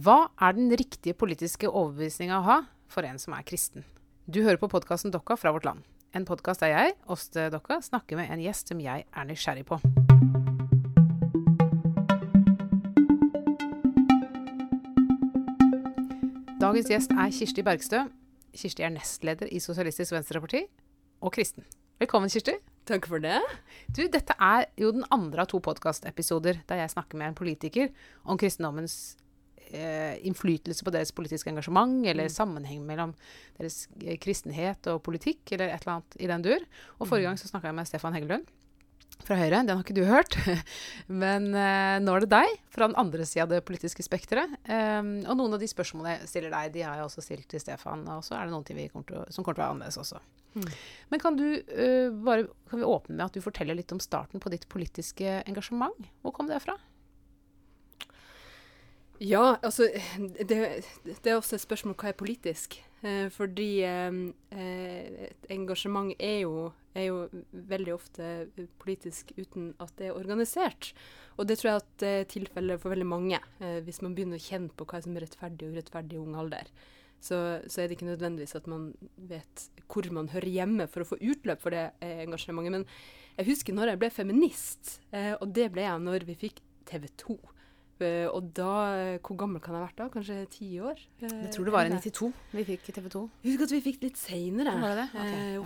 Hva er den riktige politiske overbevisninga å ha for en som er kristen? Du hører på podkasten Dokka fra vårt land. En podkast der jeg, Åste Dokka, snakker med en gjest som jeg er nysgjerrig på. Dagens gjest er Kirsti Bergstø. Kirsti er nestleder i Sosialistisk Venstreparti og kristen. Velkommen, Kirsti. Takk for det. Du, dette er jo den andre av to podkastepisoder der jeg snakker med en politiker om kristendommens eh, innflytelse på deres politiske engasjement, eller Mm. sammenheng mellom deres eh, kristenhet og politikk, eller et eller annet i den dur. Og forrige Mm. gang så snakka jeg med Stefan Heggelund fra Høyre. Den har ikke du hørt. Men eh, nå er det deg fra den andre sida av det politiske spekteret. Um, og noen av de spørsmålene jeg stiller deg, de har jeg også stilt til Stefan. Og så er det noen ting vi kommer å, som kommer til å være annerledes også. Mm. Men kan du uh, bare kan vi åpne med at du forteller litt om starten på ditt politiske engasjement? Hvor kom det fra? Ja, altså det, det er også et spørsmål hva er politisk. Eh, fordi eh, eh, et engasjement er jo, er jo veldig ofte politisk uten at det er organisert. Og det tror jeg at er tilfellet for veldig mange. Eh, hvis man begynner å kjenne på hva som er rettferdig og urettferdig i ung alder, så, så er det ikke nødvendigvis at man vet hvor man hører hjemme for å få utløp for det eh, engasjementet. Men jeg husker når jeg ble feminist, eh, og det ble jeg når vi fikk TV 2. Eh, og da Hvor gammel kan jeg ha vært da? Kanskje ti år? Eh, Jeg tror det var i 92 vi fikk TV 2. Jeg husker at vi fikk litt seinere, okay, eh, ja.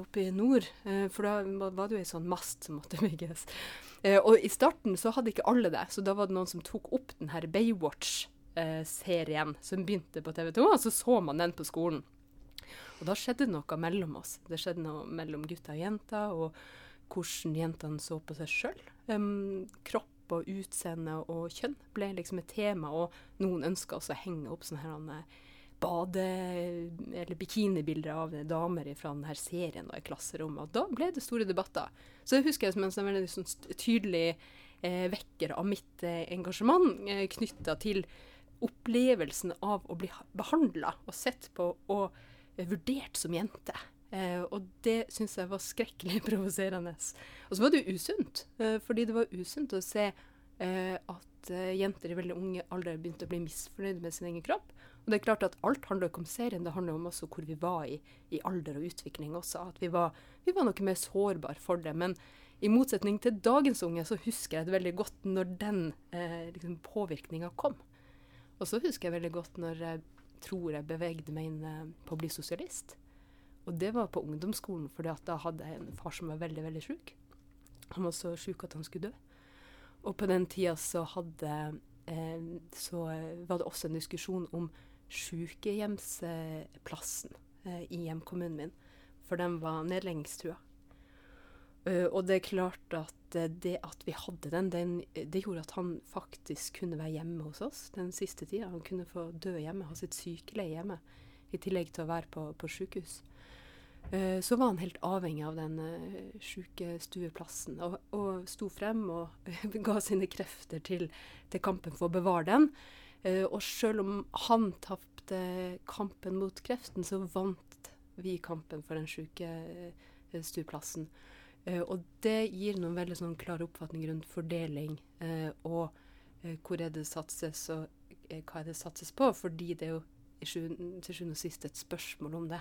oppe, i, nord. For da var det jo ei sånn mast som måtte bygges. Og i starten så hadde ikke alle det, så da var det noen som tok opp den her Baywatch-serien som begynte på TV 2, og så så man den på skolen. Og da skjedde noe mellom oss. Det skjedde noe mellom gutter og jenter, og hvordan jentene så på seg sjøl. kropp og utseende og kjønn ble liksom et tema, og noen ønska også å henge opp sånne eh, bade- eller bikinibilder av damer fra denne serien da, i klasserommet. Og da ble det store debatter. Så det husker jeg som en sånn veldig sånn tydelig eh, vekker av mitt eh, engasjement eh, knytta til opplevelsen av å bli behandla og sett på og vurdert som jente. Eh, og det syns jeg var skrekkelig provoserende. Og så var det jo usunt, eh, fordi det var usunt å se eh, at eh, jenter i veldig unge alder begynte å bli misfornøyde med sin egen kropp. Og det er klart at alt handler ikke om serien, det handler om også hvor vi var i, i alder og utvikling også. At vi var, vi var noe mer sårbar for det. Men i motsetning til dagens unge, så husker jeg det veldig godt når den eh, liksom påvirkninga kom. Og så husker jeg veldig godt når jeg tror jeg bevegde meg inn eh, på å bli sosialist. Og det var på ungdomsskolen, for da hadde jeg en far som var veldig, veldig sjuk. Han var så sjuk at han skulle dø. Og på den tida så hadde eh, Så var det også en diskusjon om sykehjemsplassen eh, i hjemkommunen min. For den var nedleggingstrua. Uh, og det er klart at uh, det at vi hadde den, den, det gjorde at han faktisk kunne være hjemme hos oss den siste tida. Han kunne få dø hjemme, ha sitt sykeleie hjemme, i tillegg til å være på, på sykehus. Uh, så var han helt avhengig av den sjukestueplassen, sykestueplassen, og, og sto frem og ga sine krefter til, til kampen for å bevare den. og selv om han tapte kampen mot kreften, så vant vi kampen for den sjukestueplassen. Og det gir noen veldig sånn klare oppfatninger rundt fordeling og hvor er det satses og hva er det satses på, fordi det er jo til sjuende og sist et spørsmål om det.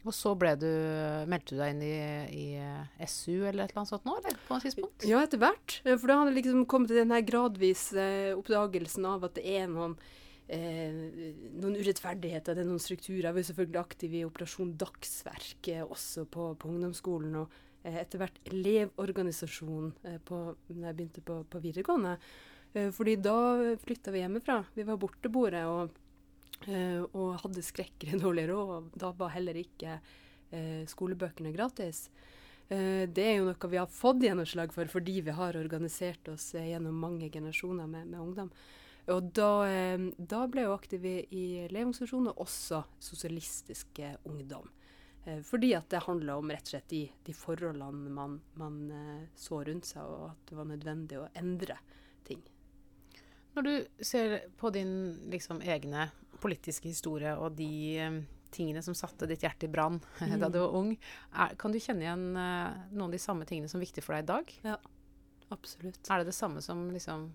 Og så du, meldte du deg inn i, i SU eller et eller annet sånt nå, eller på et tidspunkt? Ja, etter hvert. For da hadde det liksom kommet til den gradvis oppdagelsen av at det er noen Eh, noen urettferdigheter, det er noen strukturer. Jeg var selvfølgelig aktiv i Operasjon Dagsverk eh, også på, på, ungdomsskolen. Og eh, etter hvert elevorganisasjonen på, når jeg begynte på, på videregående. fordi da flytta vi hjemmefra. Vi var borteboere og, og hadde skrekkelig dårlig råd. og Da var heller ikke skolebøkene gratis. det er jo noe vi har fått gjennomslag for fordi vi har organisert oss gjennom mange generasjoner med, med ungdom. Og da, eh, da, ble jeg aktiv i, i Elevorganisasjonen, og også Sosialistisk Ungdom. Eh, fordi at det handla om rett og slett de, de forholdene man, man eh, så rundt seg, og at det var nødvendig å endre ting. Når du ser på din liksom, egne politiske historie og de um, tingene som satte ditt hjerte i brann mm. da du var ung, er, kan du kjenne igjen uh, noen av de samme tingene som er viktige for deg i dag? Ja, absolutt. Er det det samme som liksom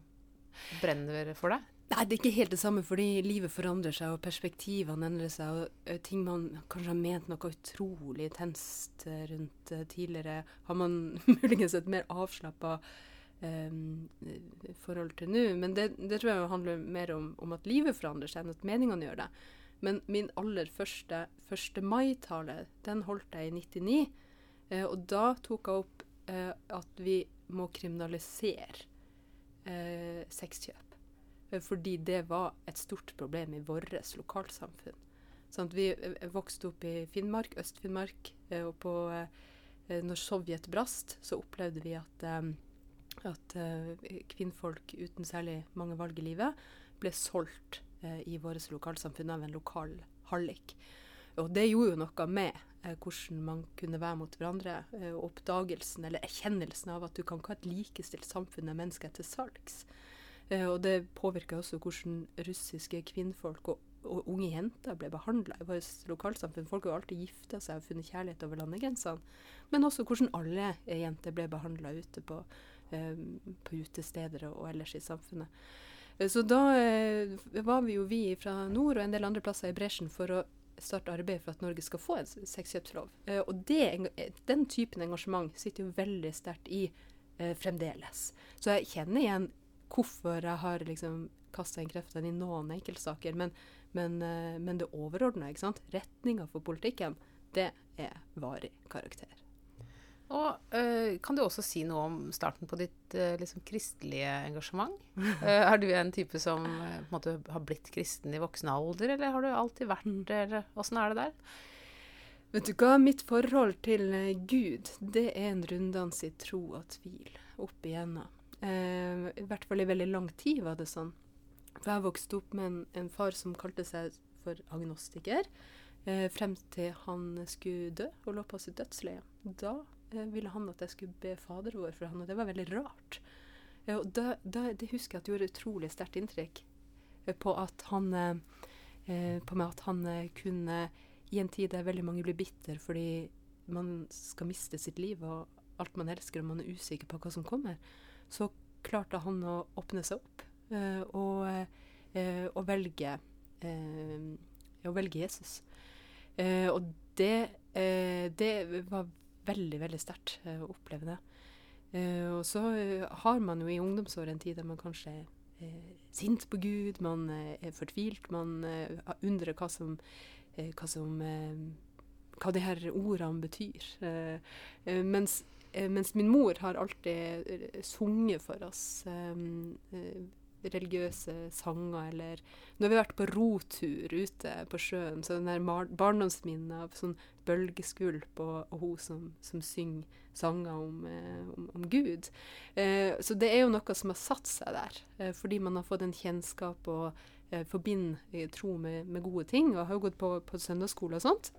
brenner for deg? Nei, det er ikke helt det samme, fordi livet forandrer seg, og perspektivene endrer seg. Og uh, ting man kanskje har ment noe utrolig intenst rundt tidligere, har man muligens et mer avslappa um, forhold til nå. Men det, det, tror jeg handler mer om, om, at livet forandrer seg, enn at meningene gjør det. Men min aller første 1. mai-tale, den holdt jeg i 99. og da tok jeg opp at vi må kriminalisere sexkjøp. Eh, fordi det var et stort problem i vårt lokalsamfunn. Sånn vi eh, vokste opp i Finnmark, Øst-Finnmark, eh, og på, når Sovjet brast, så opplevde vi at, at kvinnfolk uten særlig mange valg i livet ble solgt i våre lokalsamfunn av en lokal hallik. Og det gjorde jo noe med eh, hvordan man kunne være mot hverandre. Eh, oppdagelsen eller erkjennelsen av at du kan ikke ha et likestilt samfunn med mennesker til salgs. Eh, og det påvirka også hvordan russiske kvinnfolk og, og unge jenter ble behandla i vårt lokalsamfunn. Folk har jo alltid gifta seg og funnet kjærlighet over landegrensene. Men også hvordan alle jenter ble behandla ute på, eh, på, utesteder og, ellers i samfunnet. Eh, så da var vi jo vi fra nord og en del andre plasser i bresjen for å starte arbeid for at Norge skal få en sexkjøpslov. og det, den typen engasjement sitter jo veldig sterkt i fremdeles. Så jeg kjenner igjen hvorfor jeg har liksom kasta inn kreftene i noen enkeltsaker. Men, men, eh, men det overordna, retninga for politikken, det er varig karakter. Og øh, Kan du også si noe om starten på ditt øh, liksom, kristelige engasjement? uh, er du en type som uh, måte, har blitt kristen i voksen alder, eller har du alltid vært mm. det? eller Åssen er det der? Vet du hva, mitt forhold til Gud, det er en runddans i tro og tvil opp igjennom. Uh, I hvert fall i veldig lang tid var det sånn. For jeg vokste opp med en, en far som kalte seg for agnostiker. Frem til han skulle dø og lå på sitt dødsleie. Da ville han at jeg skulle be Fader vår for han, og det var veldig rart. Eh, og da, da, det husker jeg at gjorde utrolig sterkt inntrykk eh, på at han eh, på meg at han kunne i en tid der veldig mange blir bitter fordi man skal miste sitt liv og alt man elsker, og man er usikker på hva som kommer, så klarte han å åpne seg opp og, og, velge, å velge Jesus. og det, det, var veldig, veldig sterkt å oppleve det. og så har man jo i ungdomsåret en tid der man kanskje er sint på Gud, man er fortvilt, man undrer hva som, hva som hva de her ordene betyr. mens Eh, mens min mor har alltid eh, sunget for oss um, religiøse sanger, eller Når vi har vært på rotur ute på sjøen, så den der barndomsminnet av sånn bølgeskvulp og, og hun som, som synger sanger om, eh, om, om Gud. Eh, så det er jo noe som har satt seg der, eh, fordi man har fått en kjennskap og eh, forbinder tro med, med, gode ting, og har jo gått på, på søndagsskole og sånt.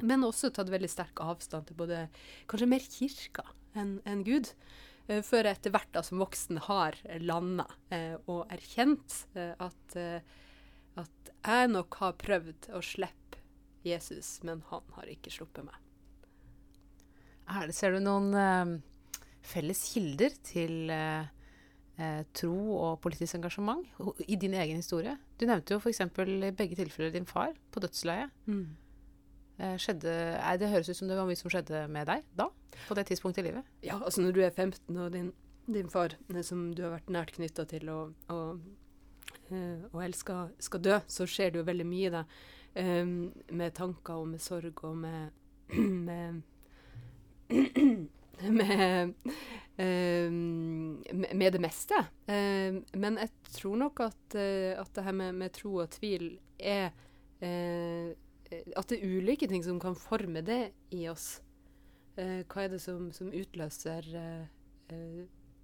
Men også tatt veldig sterk avstand til både kanskje mer kirka enn en Gud. Uh, før jeg etter hvert da, som voksen har landa uh, og erkjent uh, at, at jeg nok har prøvd å slippe Jesus, men han har ikke sluppet meg. Det, ser du noen felles kilder til tro og politisk engasjement i din egen historie? Du nevnte jo f.eks. i begge tilfeller din far på dødsleiet. Mm. Eh, skjedde, det høres ut som det var mye som skjedde med deg da? På det tidspunktet i livet? Ja, altså når du er 15 og din, din far, eh, som du har vært nært knytta til og, og, eh, og elsker, skal dø, så skjer det jo veldig mye da. Um, med tanker og med sorg og med med, med, um, med det meste. Um, men jeg tror nok at, at det her med, med, tro og tvil er uh, at det er ulike ting som kan forme det i oss. Eh, hva er det som, som utløser eh, eh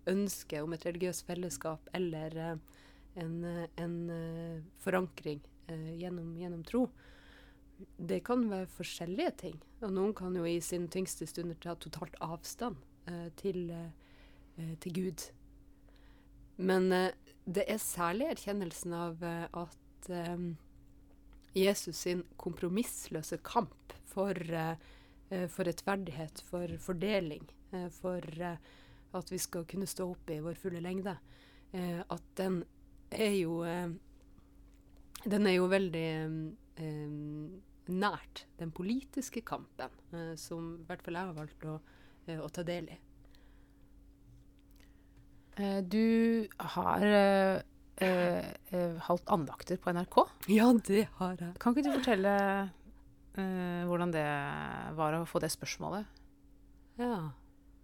ønsket om et religiøst fellesskap eller eh, en, en eh, forankring gjennom, gjennom, tro? Det kan være forskjellige ting. Og noen kan jo i sin tyngste stunder ta totalt avstand til, til, Gud. Men det er særlig erkjennelsen av at Jesus sin kompromissløse kamp for, uh, for rettferdighet, for fordeling, uh, for at vi skal kunne stå opp i vår fulle lengde, at den er jo eh, Den er jo veldig eh, nært den politiske kampen, eh, som i hvert fall jeg har valgt å, eh, å ta del i. Eh, du har eh, eh, holdt andakter på NRK. Ja, det har jeg. Kan ikke du fortelle eh, hvordan det var å få det spørsmålet? Ja.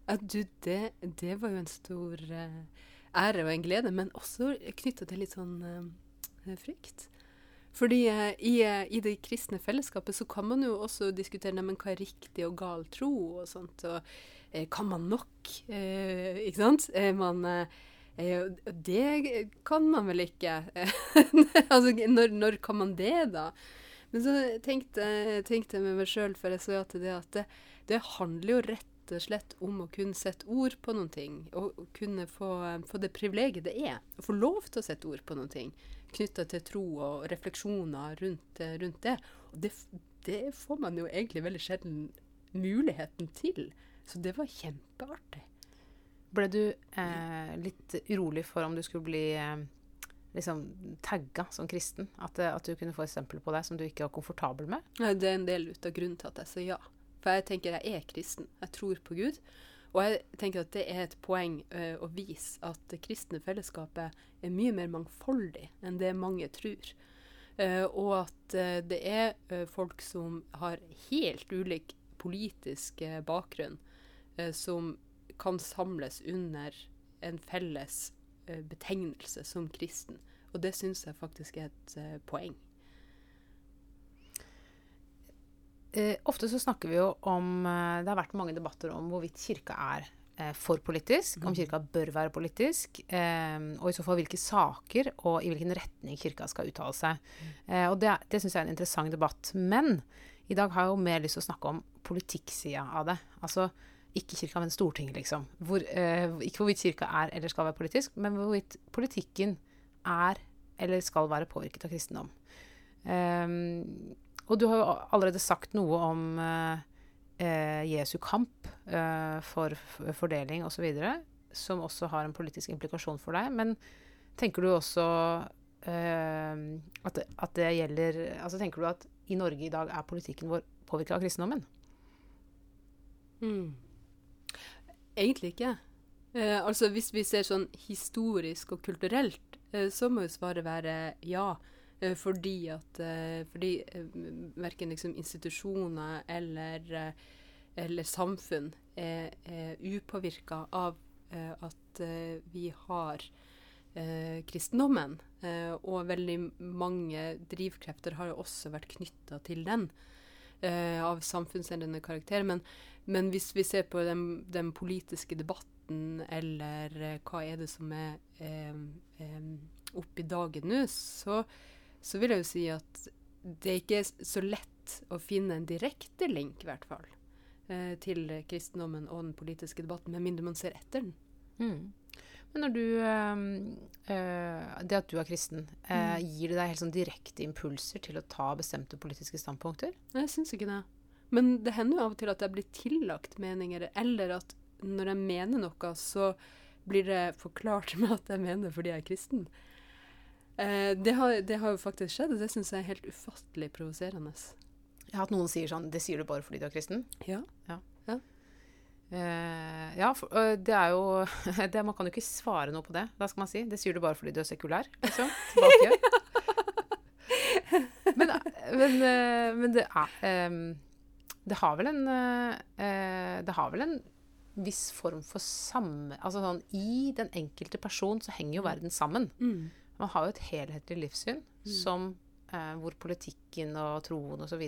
ja du, det, det var jo en stor eh, ære og en glede, men også knytta til litt sånn eh, frykt. Fordi eh, i, i, det kristne fellesskapet så kan man jo også diskutere nei, hva er riktig og gal tro og sånt. Og kan man nok? Ikke sant? man, eh, det kan man vel ikke. altså, når, når, kan man det, da? Men så tenkte, tenkte jeg med meg sjøl før jeg så ja til det, at det, det handler jo rett og slett om å kunne sette ord på noen ting. Og kunne få, få det privilegiet det er å få lov til å sette ord på noen ting knytta til tro og refleksjoner rundt, rundt det. Og det, det, får man jo egentlig veldig sjelden muligheten til. Så det var kjempeartig. Ble du eh, litt urolig for om du skulle bli eh, liksom tagga som kristen? At, eh, at, du kunne få eksempler på deg som du ikke var komfortabel med? Ja, det er en del av grunnen til at jeg sier ja. For jeg tenker jeg er kristen. Jeg tror på Gud. Og jeg tenker at det er et poeng uh, å vise at det kristne fellesskapet er mye mer mangfoldig enn det mange tror. Uh, og at uh, det er folk som har helt ulik politisk bakgrunn, som kan samles under en felles betegnelse som kristen. Og det syns jeg faktisk er et poeng. Eh, ofte så snakker vi jo om eh, Det har vært mange debatter om hvorvidt kirka er eh, for politisk, mm. om kirka bør være politisk, eh, og i så fall hvilke saker og i hvilken retning kirka skal uttale seg. Mm. Eh, og det, det syns jeg er en interessant debatt. Men i dag har jeg jo mer lyst til å snakke om politikksida av det. Altså ikke kirka, men Stortinget, liksom. Hvor, eh, ikke hvorvidt kirka er eller skal være politisk, men hvorvidt politikken er eller skal være påvirket av kristendom. Um, og du har jo allerede sagt noe om eh, eh Jesu kamp eh, for fordeling osv., som også har en politisk implikasjon for deg. Men tenker du også eh, at, det, at, det, gjelder Altså tenker du at i Norge i dag er politikken vår påvirka av kristendommen? Mm. Egentlig ikke. Eh, altså Hvis vi ser sånn historisk og kulturelt, eh, så må jo svaret være ja. Eh, fordi at eh, fordi eh, verken liksom institusjoner eller, eller samfunn er, er upåvirka av at vi har kristendommen. og veldig mange drivkrefter har jo også vært knytta til den. Av samfunnsendrende karakter. Men, men, hvis vi ser på den, den, politiske debatten, eller hva er det som er eh, oppe i dagen nå, så så vil jeg jo si at det er ikke så lett å finne en direkte link, i hvert fall, eh, til kristendommen og den politiske debatten, med mindre man ser etter den. Mm. Men når du øh, Det at du er kristen, øh, gir det deg helt sånn direkte impulser til å ta bestemte politiske standpunkter? Jeg syns ikke det. Men det hender jo av og til at jeg blir tillagt meninger, eller at når jeg mener noe, så blir det forklart med at jeg mener fordi jeg er kristen. Eh, det, har, det, har, jo faktisk skjedd, og det syns jeg er helt ufattelig provoserende. Jeg har hatt noen sier sånn Det sier du bare fordi du er kristen? Ja. Ja, ja. Uh, ja uh, det er jo det, Man kan jo ikke svare noe på det. Hva skal man si? Det sier du bare fordi du er sekulær, liksom. Tilbake. men, men, uh, men, det er um, Det har vel en Det har vel en viss form for samme Altså sånn I den enkelte person så henger jo verden sammen. Mm. Man har jo et helhetlig livssyn mm. som, eh, hvor politikken og troen osv.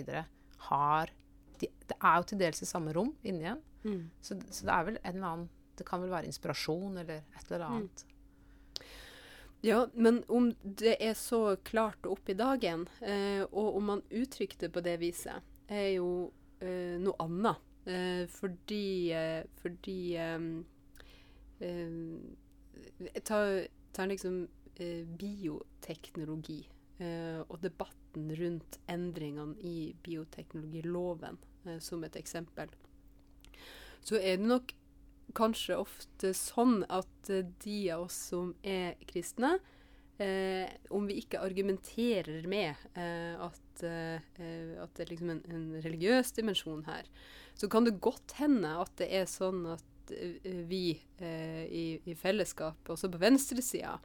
har de, Det er jo til dels i samme rom inni igjen. Mm. Så, så, det er vel en eller annen Det kan vel være inspirasjon eller et eller mm. annet. Mm. Ja, men om det er så klart opp i dagen, eh, og om man uttrykker det på det viset, er jo eh, noe annet. Eh, fordi eh, Fordi ta, ta liksom eh, bioteknologi eh, og debatten rundt endringene i bioteknologiloven eh, som et eksempel, så er det nok kanskje ofte sånn at eh, de av oss som er kristne, eh, om vi ikke argumenterer med eh, at, eh, at det er liksom en, en, religiøs dimensjon her, så kan det godt hende at det er sånn at eh, vi eh, i, i, fellesskap, også på venstresida,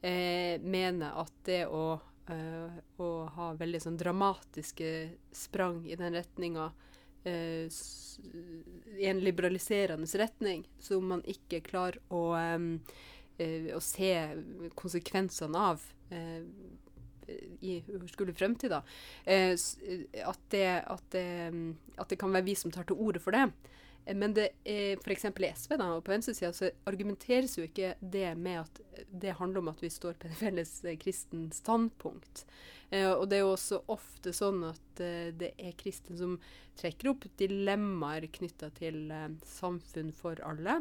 eh, mener at det å, å ha veldig sånn dramatiske sprang i den retninga i en liberaliserende retning, som man ikke klarer å Eh, å se konsekvensene av eh, i uoverskuelig fremtid. eh, at det, at, det, at, det, kan være vi som tar til orde for det. Men det er f.eks. i SV da, og på venstresida så argumenteres jo ikke det med at det handler om at vi står på et felles kristen standpunkt. og det er jo også ofte sånn at det er kristne som trekker opp dilemmaer knytta til samfunn for alle.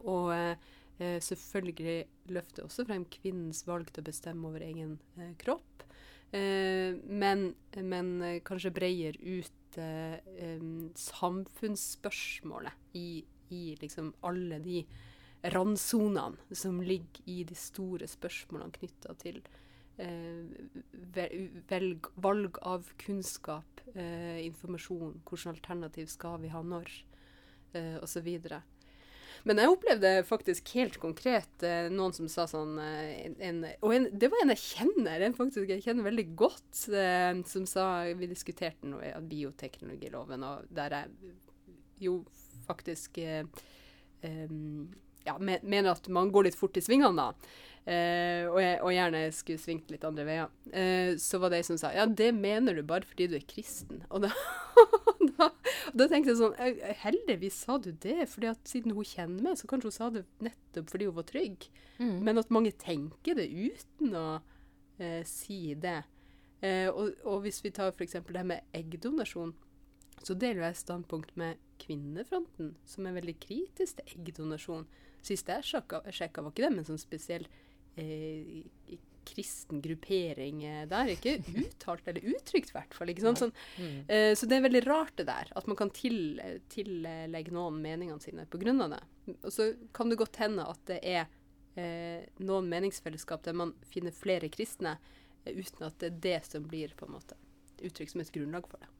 og eh, selvfølgelig løfter også frem kvinnens valg til å bestemme over egen eh, kropp. Eh, men, men eh, kanskje breier ut eh, samfunnsspørsmålet i, i, liksom alle de randsonene som ligger i de store spørsmålene knytta til velg, valg av kunnskap, informasjon, hvilket alternativ skal vi ha når, eh, osv. Men jeg opplevde faktisk helt konkret eh, noen som sa sånn eh, en, Og en, det var en jeg kjenner, en faktisk jeg kjenner veldig godt, eh, som sa Vi diskuterte noe av bioteknologiloven, og der jeg jo faktisk eh, ja, mener at man går litt fort i svingene, da. Eh, og, jeg, og, gjerne skulle svingt litt andre veier. Eh, så var det ei som sa ja, det mener du bare fordi du er kristen. Og da, da, tenkte jeg sånn Heldigvis sa du det, fordi at siden hun kjenner meg, så kanskje hun sa det nettopp fordi hun var trygg. Mm. Men at mange tenker det uten å eh, si det. Eh, og, og, hvis vi tar f.eks. det med eggdonasjon, så deler jeg standpunkt med Kvinnefronten, som er veldig kritisk til eggdonasjon. Sist jeg sjekka, var ikke det med en sånn spesiell eh, kristen gruppering eh, der. Ikke uttalt eller uttrykt, i hvert fall. Sånn, mm. uh, så det er veldig rart, det der. At man kan tillegge noen meningene sine pga. det. Og så kan det godt hende at det er uh, noen meningsfellesskap der man finner flere kristne, uh, uten at det er det som blir på en måte uttrykt som et grunnlag for det.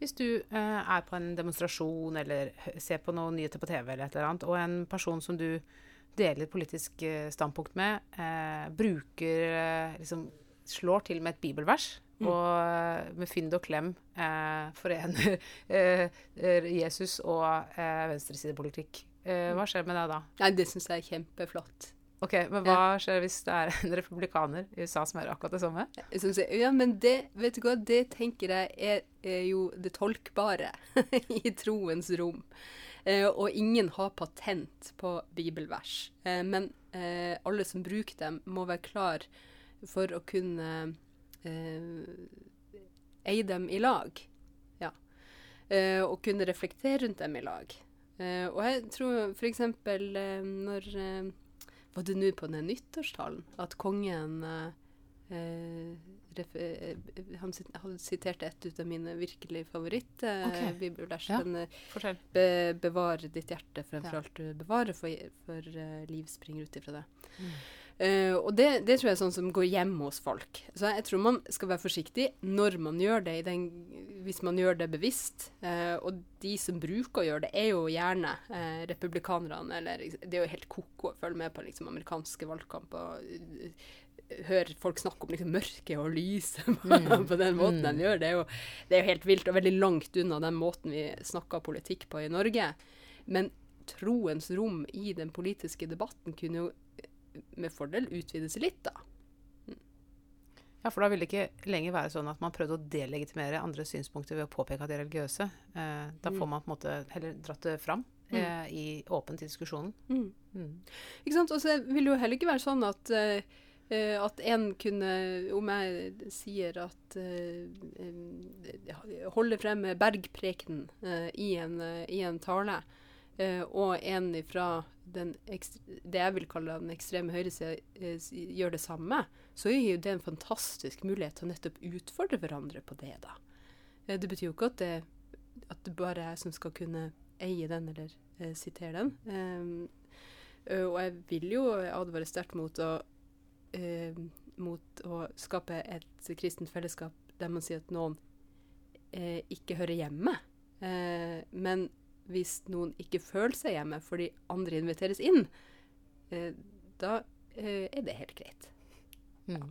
Hvis du er på en demonstrasjon eller ser på noen nyheter på TV, eller et eller annet, og en person som du deler politisk eh, standpunkt med, eh, bruker eh, liksom Slår til med et bibelvers. Mm. Og eh, med fynd og klem eh, forener Jesus og venstresidepolitikk. hva skjer med det da? Nei, Det syns jeg er kjempeflott. Ok, Men hva skjer hvis det er en republikaner i USA som gjør akkurat det samme? Jeg, ja, men det vet du hva, det tenker jeg er, er jo det tolkbare i troens rom. Eh, og ingen har patent på bibelvers. Eh, men eh, alle som bruker dem, må være klar for å kunne eie dem i lag. Ja. og kunne reflektere rundt dem i lag. og jeg tror f.eks. når Var det nå på den nyttårstalen at kongen Eh, eh, han hadde sitert et ut av mine virkelig favorittbibelvers. Eh, okay. Ja. Be, 'Bevar ditt hjerte fremfor ja. alt du bevarer, for, for uh, liv springer ut ifra det'. Mm. Uh, og det, det, tror jeg er sånn som går hjemme hos folk. Så jeg tror man skal være forsiktig når man gjør det, den, hvis man gjør det bevisst. Uh, og de som bruker å gjøre det, er jo gjerne uh, republikanerne. Eller det er jo helt ko-ko å følge med på liksom, amerikanske valgkamper høre folk snakke om liksom, mørke og lyset mm. på den måten mm. de gjør. Det er, jo, det er, jo, helt vilt og veldig langt unna den måten vi snakker politikk på i Norge. Men troens rom i den politiske debatten kunne jo med fordel utvides litt, da. Mm. Ja, for da vil det ikke lenger være sånn at man prøvde å delegitimere andre synspunkter ved å påpeke at de er religiøse. Eh, da får mm. man på en måte heller dratt det fram mm. eh, i åpent diskusjonen. Mm. Mm. Ikke sant. Og så vil det jo heller ikke være sånn at eh, Uh, at en kunne, om jeg sier at uh, Holder frem bergprekenen uh, i, i, en, tale, og en fra det jeg vil kalle den ekstreme høyresida gjør det samme, så er jo det en fantastisk mulighet til å nettopp utfordre hverandre på det. da. det betyr jo ikke at det, at det bare er jeg som skal kunne eie den eller sitere den. og jeg vil jo advare sterkt mot å eh, mot å skape et kristent fellesskap der man sier at noen eh, ikke hører hjemme. Eh, men hvis noen ikke føler seg hjemme fordi andre inviteres inn, eh, da eh, er det helt greit. Mm.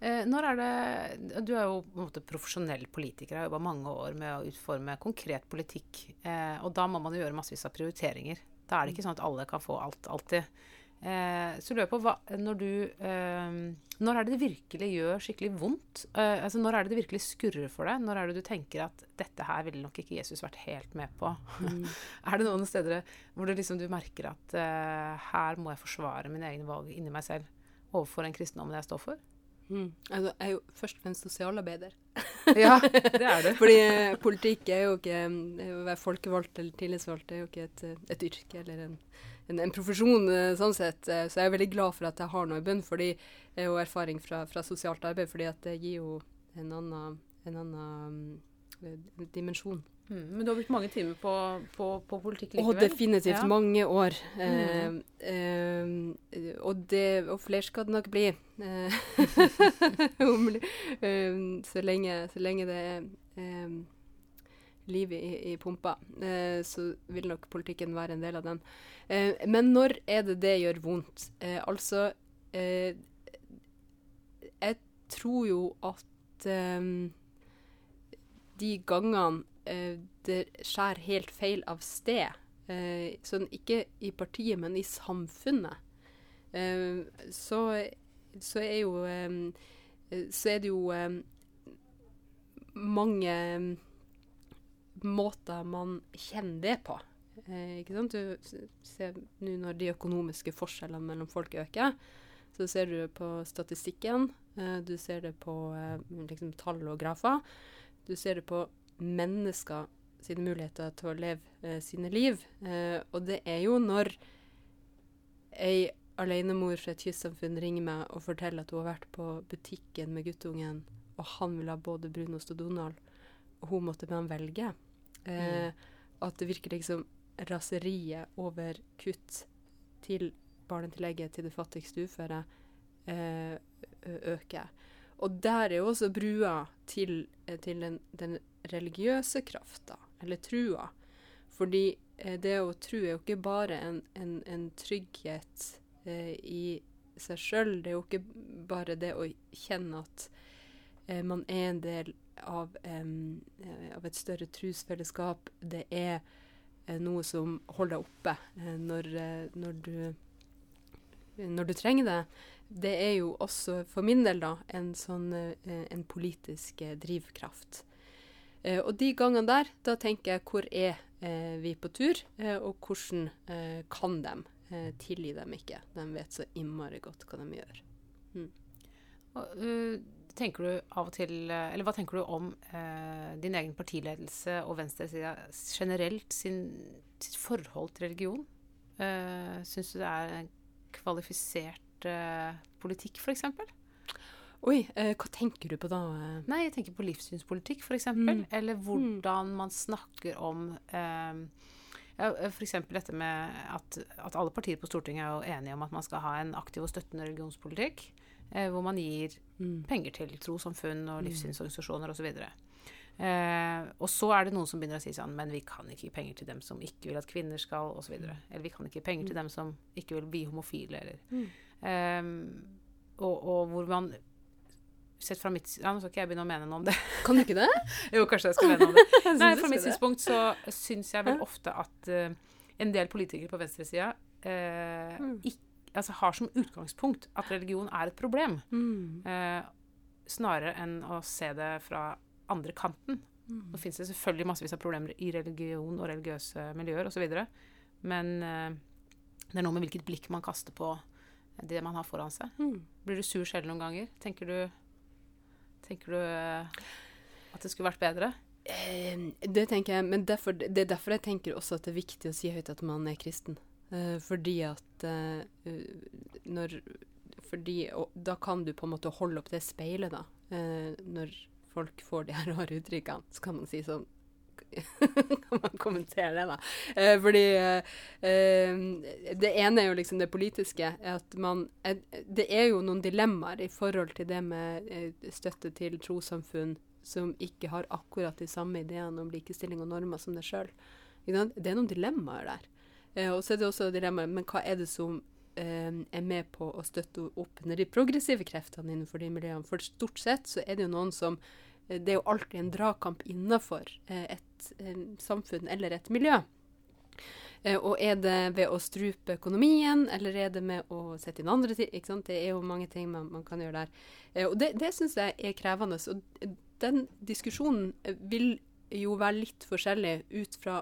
Eh, når er det Du er jo på en måte profesjonell politiker, har jobba mange år med å utforme konkret politikk. Eh, og da må man jo gjøre massevis av prioriteringer. Da er det ikke sånn at alle kan få alt alltid. Eh, så lurer jeg på hva, når du eh, Når er det det virkelig gjør skikkelig vondt? Eh, altså Når er det det virkelig skurrer for deg? Når er det du tenker at dette her ville nok ikke Jesus vært helt med på? Mm. er det noen steder hvor du liksom du merker at eh, her må jeg forsvare mine egne valg inni meg selv overfor den kristendommen jeg står for? Mm. Altså, jeg er jo først og fremst sosialarbeider. ja, det er du. Fordi eh, politikk er jo ikke Å være folkevalgt eller tillitsvalgt er jo ikke et, et yrke eller en en, en, profesjon eh, sånn sett. Eh, så jeg er veldig glad for at jeg har noe i bunn fordi, og erfaring fra, fra, sosialt arbeid, fordi at det gir jo en annen, en annen um, dimensjon. Mm, men du har brukt mange timer på, på, på politikk likevel? Og definitivt ja. mange år. Mm. Eh, eh, og, det, og flere skal det nok bli. så, lenge, så lenge det er liv i, i pumpa, eh, så vil nok politikken være en del av den. Eh, men når er det det gjør vondt? Eh, altså eh, Jeg tror jo at eh, de gangene eh, det skjærer helt feil av sted, sånn ikke i partiet, men i samfunnet, så, så, er jo Så er det jo mange måter man kjenner det på. Eh, ikke sant? Du ser nå når de økonomiske forskjellene mellom folk øker, så ser du det på statistikken, eh, du ser det på eh, liksom, tall og grafer. Du ser det på mennesker sine muligheter til å leve eh, sine liv. Eh, og det er jo når ei alenemor fra et kystsamfunn ringer meg og forteller at hun har vært på butikken med guttungen, og han vil ha både brunost og Donald, og hun måtte med han velge. Eh, mm. At det virker liksom raseriet over kutt til barnetillegget til det fattigste uføre eh, øker. Og der er jo også brua til, eh, til den, den, religiøse krafta, eller trua. Fordi eh, det å tro er jo ikke bare en, en, en trygghet eh, i seg sjøl. Det er jo ikke bare det å kjenne at eh, man er en del av, um, av et større trosfellesskap. Det er uh, noe som holder deg oppe uh, når, uh, når, du, når, du, trenger det. Det er jo også, for min del, da, en sånn en politisk drivkraft. og de gangene der, da tenker jeg hvor er vi på tur, og hvordan kan de tilgi dem ikke? De vet så innmari godt hva de gjør. Mm. Og, tenker du av og til eh, Eller hva tenker du om eh, din egen partiledelse og venstresida generelt sin, sitt forhold til religion? Eh, Syns du det er en kvalifisert eh, politikk, f.eks.? Oi, eh, hva tenker du på da? Nei, jeg tenker på livssynspolitikk, f.eks. Mm. Eller hvordan man snakker om eh, ja, F.eks. dette med at, at, alle partier på Stortinget er jo enige om at man skal ha en aktiv og støttende religionspolitikk eh, hvor man gir mm. penger til trossamfunn og mm. livssynsorganisasjoner osv. Eh, og så er det noen som begynner å si sånn Men vi kan ikke gi penger til dem som ikke vil at kvinner skal, osv. Mm. Eller vi kan ikke gi penger til mm. dem som ikke vil bli homofile, eller mm. eh, og, og, hvor man Sett fra mitt ja, Nå skal ikke jeg begynne å mene noe om det. Kan du ikke det? jo, kanskje jeg skal mene noe om det. Nei, Fra mitt synspunkt så syns jeg vel ofte at uh, en del politikere på venstresida uh, mm. ikke altså, har som utgangspunkt at religion er et problem. Mm. Eh, snarere enn å se det fra andre kanten. Mm. Nå fins det selvfølgelig massevis av problemer i religion og religiøse miljøer osv. Men eh, det er noe med hvilket blikk man kaster på det man har foran seg. Mm. Blir du sur selv noen ganger? Tenker du, tenker du eh, at det skulle vært bedre? Eh, det tenker jeg, men derfor, det er derfor jeg tenker også at det er viktig å si høyt at man er kristen. Uh, fordi at uh, når Fordi og, da kan du på en måte holde opp det speilet, da. Uh, når folk får de her rare uttrykkene, så kan man si sånn kan man kommentere det, da. Eh, fordi eh, det ene er jo liksom det politiske. At man, eh, det er jo noen dilemmaer i forhold til det med eh, støtte til trossamfunn som ikke har akkurat de samme ideene om likestilling og normer som det sjøl. Det er noen dilemmaer der. Eh, og så er det også dilemmaet men hva er det som eh, er med på å støtte opp under de progressive kreftene innenfor de miljøene? For stort sett så er det jo noen som eh, Det er jo alltid en dragkamp innenfor eh, et eh, samfunn eller et miljø. Og er det ved å strupe økonomien, eller er det med å sette inn andre ting? Det er jo mange ting man, man kan gjøre der. og det, det syns jeg er krevende. Og den diskusjonen vil jo være litt forskjellig ut fra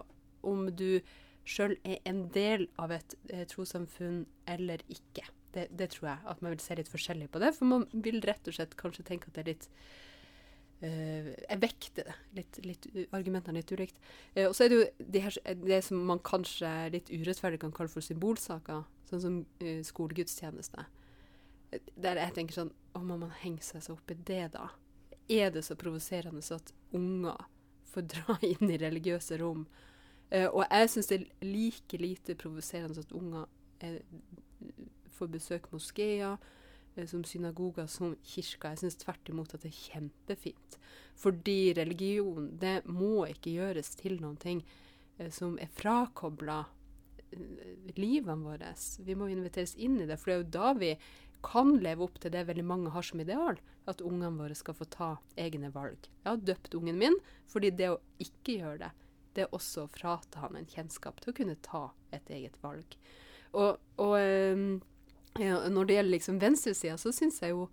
om du sjøl er en del av et eh, trossamfunn eller ikke. Det, det, tror jeg at man vil se litt forskjellig på det. For man vil rett og slett kanskje tenke at det er litt uh, Jeg vekter det. Litt, litt, argumentene litt ulikt. Uh, og så er det jo de her, det som man kanskje litt urettferdig kan kalle for symbolsaker, sånn som uh, skolegudstjeneste. Der jeg tenker sånn Å, må man henge seg så opp i det, da? Er det så provoserende så at unger får dra inn i religiøse rom Uh, og jeg syns det er like lite provoserende at unger er, får besøke moskeer uh, som synagoger, som kirker. Jeg syns tvert imot at det er kjempefint. Fordi religion, det må ikke gjøres til noen ting uh, som er frakobla livene våre. Vi må inviteres inn i det, for det er jo da vi kan leve opp til det veldig mange har som ideal, at ungene våre skal få ta egne valg. Jeg har døpt ungen min fordi det å ikke gjøre det, det er også å frata han en kjennskap til å kunne ta et eget valg. Og, og eh, når det gjelder liksom venstresida, så syns jeg jo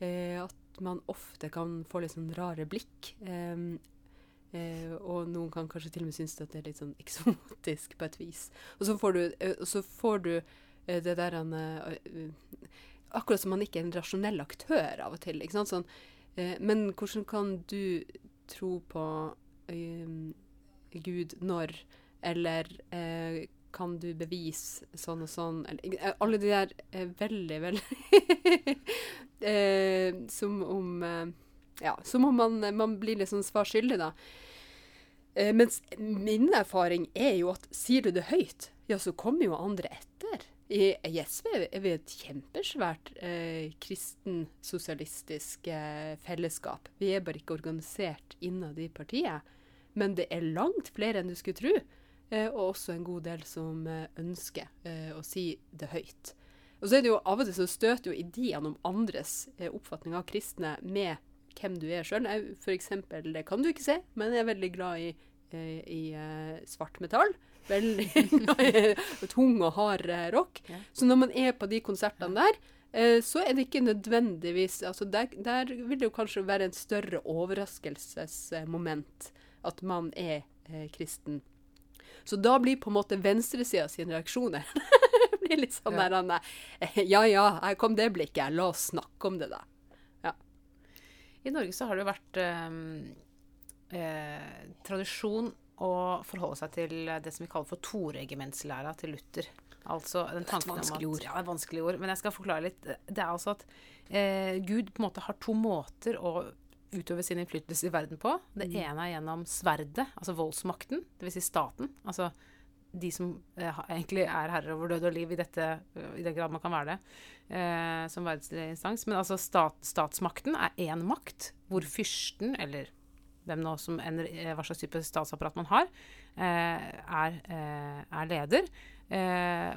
eh, at man ofte kan få litt sånn rare blikk. Eh, eh, og noen kan kanskje til og med synes at det er litt sånn eksotisk på et vis. Og så får du, eh, så får du eh, det der han eh, Akkurat som man ikke er en rasjonell aktør av og til. Sånn, men hvordan kan du tro på Gud når, eller eh, kan du bevise sånn og sånn? Eller, eh, alle de der er veldig, veldig eh, Som om eh, Ja, som om man, man blir litt sånn svar skyldig, da. Eh, mens min erfaring er jo at sier du det høyt, ja, så kommer jo andre etter. I SV er vi et kjempesvært eh, kristen-sosialistisk eh, fellesskap. Vi er bare ikke organisert innad i partiet. Men det er langt flere enn du skulle tro, eh, og også en god del som eh, ønsker eh, å si det høyt. Og så er det jo Av og til så støter jo ideene om andres oppfatning av kristne med hvem du er sjøl. F.eks. det kan du ikke se, men jeg er veldig glad i, i svart metall. Veldig glad i tung og hard rock. Så når man er på de konsertene der, så er det ikke nødvendigvis altså der, der, vil det jo kanskje være en større overraskelsesmoment at man er eh, kristen. Så da blir på en måte venstresida sine reaksjoner blir litt sånn ja. der eh, Ja ja, her kom det blikket. La oss snakke om det, da. Ja. I Norge så har det jo vært eh, eh, tradisjon å forholde seg til det som vi kaller for toregimentslæra til Luther. Altså den tanken om at, ja, det er vanskelig ord, men jeg skal forklare litt. Det er altså at eh, Gud på en måte har to måter å utøve sin innflytelse i verden på. Det mm. ene er gjennom sverdet, altså voldsmakten, dvs. Si staten. Altså de som eh, egentlig er herrer over død og liv i dette, eh, i den grad man kan være det, eh, som verdensinstans. Men altså stat, statsmakten er én makt, hvor fyrsten, eller hvem nå som en, eh, hva slags type statsapparat man har, eh, er, eh, er, leder.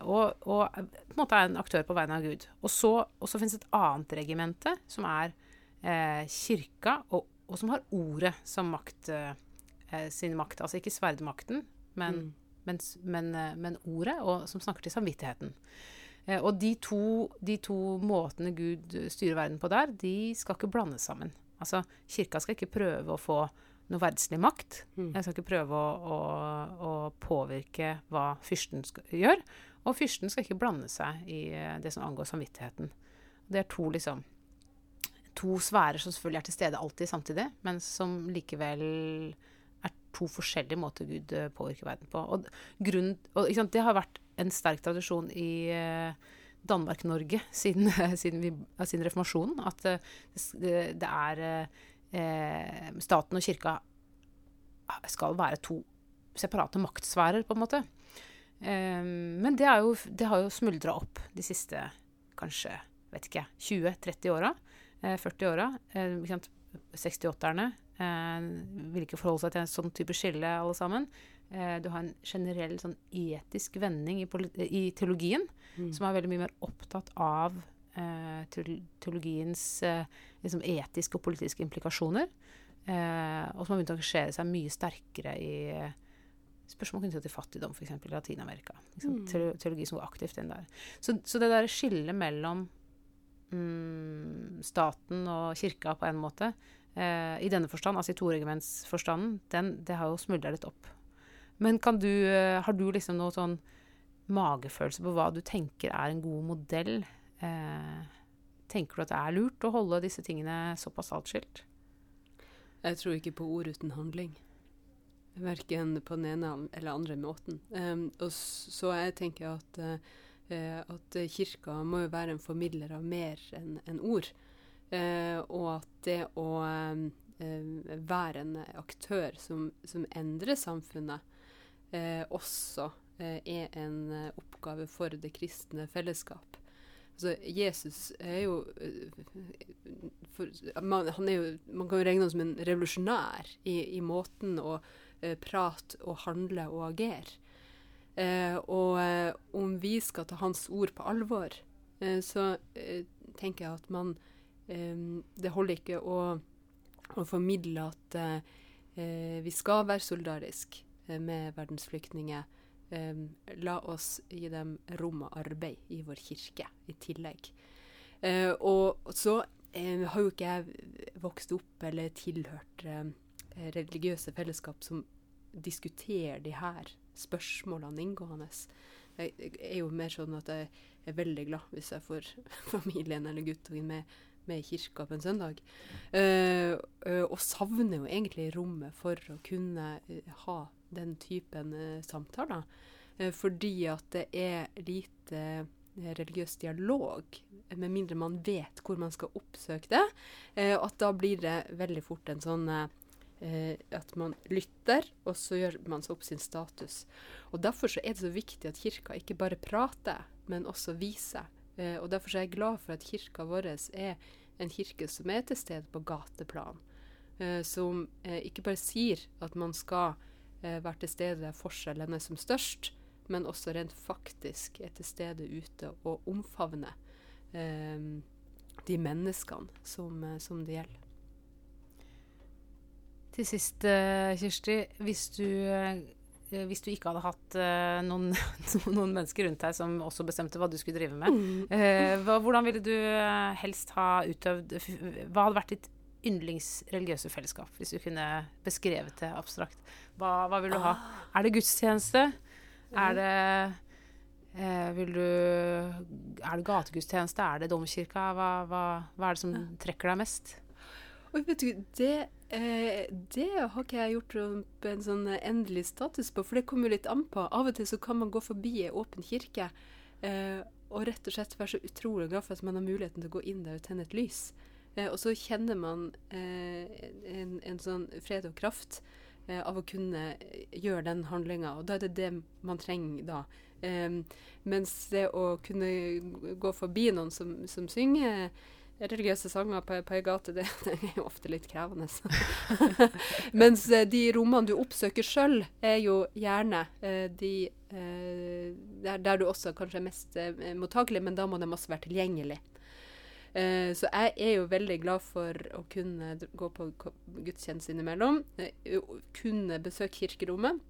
og, og, på en måte er en aktør på vegne av Gud. Og så, og så finnes et annet regimente, som er eh, kirka, og, og, som har ordet som makt, eh, sin makt. Altså ikke sverdmakten, men, mm. men, men, eh, men, ordet, og som snakker til samvittigheten. Eh, og de to, de to, måtene Gud styrer verden på der, de skal ikke blandes sammen. Altså, Kirka skal ikke prøve å få noe verdslig makt. Mm. Jeg skal ikke prøve å, å, å påvirke hva fyrsten skal, gjør. Og fyrsten skal ikke blande seg i eh, det som angår samvittigheten. Det er to liksom to sfærer som selvfølgelig er til stede alltid samtidig, men som likevel er to forskjellige måter Gud eh, påvirker verden på. Og, grunn, og Det har vært en sterk tradisjon i eh, Danmark-Norge siden, siden, siden, reformasjonen. At eh, det, det er Staten og kirka skal være to separate maktsfærer, på en måte. Men det, jo, det, har jo smuldra opp de siste kanskje vet ikke, 20-30 åra. Eh, 40 åra. Eh, 68-erne eh, vil ikke forholde seg til en sånn type skille, alle sammen. Eh, du har en generell sånn etisk vending i, i teologien, mm. som er veldig mye mer opptatt av eh, teologiens liksom etiske og politiske implikasjoner. og som har begynt å engasjere seg mye sterkere i spørsmål knyttet til fattigdom, f.eks. i Latin-Amerika. Mm. Teologi som går aktivt inn der. Så, så det der skillet mellom mm, staten og kirka på en måte, eh, i denne forstand, altså i toregimentsforstanden, det har jo smuldra litt opp. Men kan du, eh, har du liksom noe sånn magefølelse på hva du tenker er en god modell? Eh, tenker du at det er lurt å holde disse tingene såpass atskilt? Jeg tror ikke på ord uten handling. Verken på den ene eller andre måten. Um, og så jeg tenker at uh, at kirka må jo være en formidler av mer enn en ord. Eh, og at det å eh, være en aktør som, som endrer samfunnet, også er en oppgave for det kristne fellesskap. Altså, Jesus er jo, for, man, er jo Man kan jo regne ham som en revolusjonær i, i måten å prate og handle og agere. Eh, og eh, om vi skal ta hans ord på alvor, eh, så eh, tenker jeg at man eh, Det holder ikke å, å formidle at eh, vi skal være solidarisk med verdens flyktninger. la oss gi dem rom og arbeid i vår kirke i tillegg. og så har jo ikke jeg vokst opp eller tilhørt religiøse fellesskap som diskuterer de her spørsmålene inngående. Jeg, er jo mer sånn at jeg er veldig glad hvis jeg får familien eller guttungen med, med i kirka på en søndag. Uh, og savner jo egentlig rommet for å kunne uh, ha den typen samtaler. fordi at det er lite religiøs dialog, med mindre man vet hvor man skal oppsøke det. at da blir det veldig fort en sånn eh, at man lytter, og så gjør man seg opp sin status. Og Derfor så er det så viktig at kirka ikke bare prater, men også viser. Eh, og Derfor så er jeg glad for at kirka vår er en kirke som er til stede på gateplan. Eh, som eh, ikke bare sier at man skal eh, være til stede der forskjellene er som størst, men også rent faktisk er til stede ute og omfavner eh, de menneskene som, som det gjelder. Til sist, uh, Kirsti. Hvis du, uh, hvis du, ikke hadde hatt uh, noen, noen, mennesker rundt deg som også bestemte hva du skulle drive med, mm. hva, hvordan ville du helst ha utøvd Hva hadde vært ditt yndlingsreligiøse fellesskap, hvis du kunne beskrevet det abstrakt? Hva, hva vil du ha? Ah. Er det gudstjeneste? Er det vil du Er det gategudstjeneste? Er det domkirka? Hva, hva, hva er det som trekker deg mest? Og vet du, det Eh, det har ikke jeg gjort en sånn endelig status på, for det kommer jo litt an på. Av og til så kan man gå forbi ei åpen kirke eh, og rett og slett være så utrolig glad for at man har muligheten til å gå inn der og tenne et lys. Eh, og så kjenner man en, en, sånn fred og kraft av å kunne gjøre den handlinga, og da er det det man trenger da. Mens det å kunne gå forbi noen som, som synger religiøse sanger på, på ei gate, det, det, er jo ofte litt krevende. Mens eh, de rommene du oppsøker sjøl, er jo gjerne eh, de eh, der, der, du også kanskje er mest mottakelig, men da må de også være tilgjengelig. Så jeg er jo veldig glad for å kunne gå på gudstjeneste innimellom. Kunne besøke kirkerommet.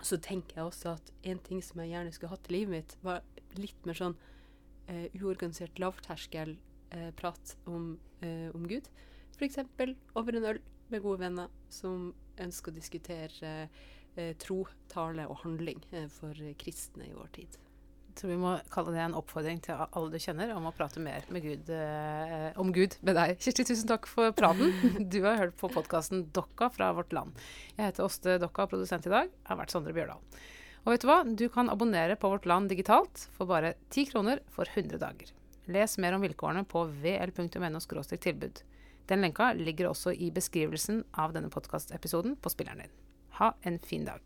Så tenker jeg også at en ting som jeg gjerne skulle hatt i livet mitt, var litt mer sånn uorganisert lavterskel eh, prat om, eh, om Gud. F.eks. over en øl med gode venner som ønsker å diskutere eh, tro, tale og handling eh, for kristne i vår tid. Så vi må kalle det en oppfordring til alle du kjenner om å prate mer Gud, eh, om Gud med deg. Kirsti, tusen takk for praten. Du har hørt på podkasten Dokka fra Vårt Land. Jeg heter Åste Dokka, produsent i dag. Jeg har vært Sondre Bjørdal. Og vet du hva? Du kan abonnere på Vårt Land digitalt for bare 10 kroner for 100 dager. Les mer om vilkårene på vl.no tilbud. Den lenka ligger også i beskrivelsen av denne podkastepisoden på spilleren din. Ha en fin dag.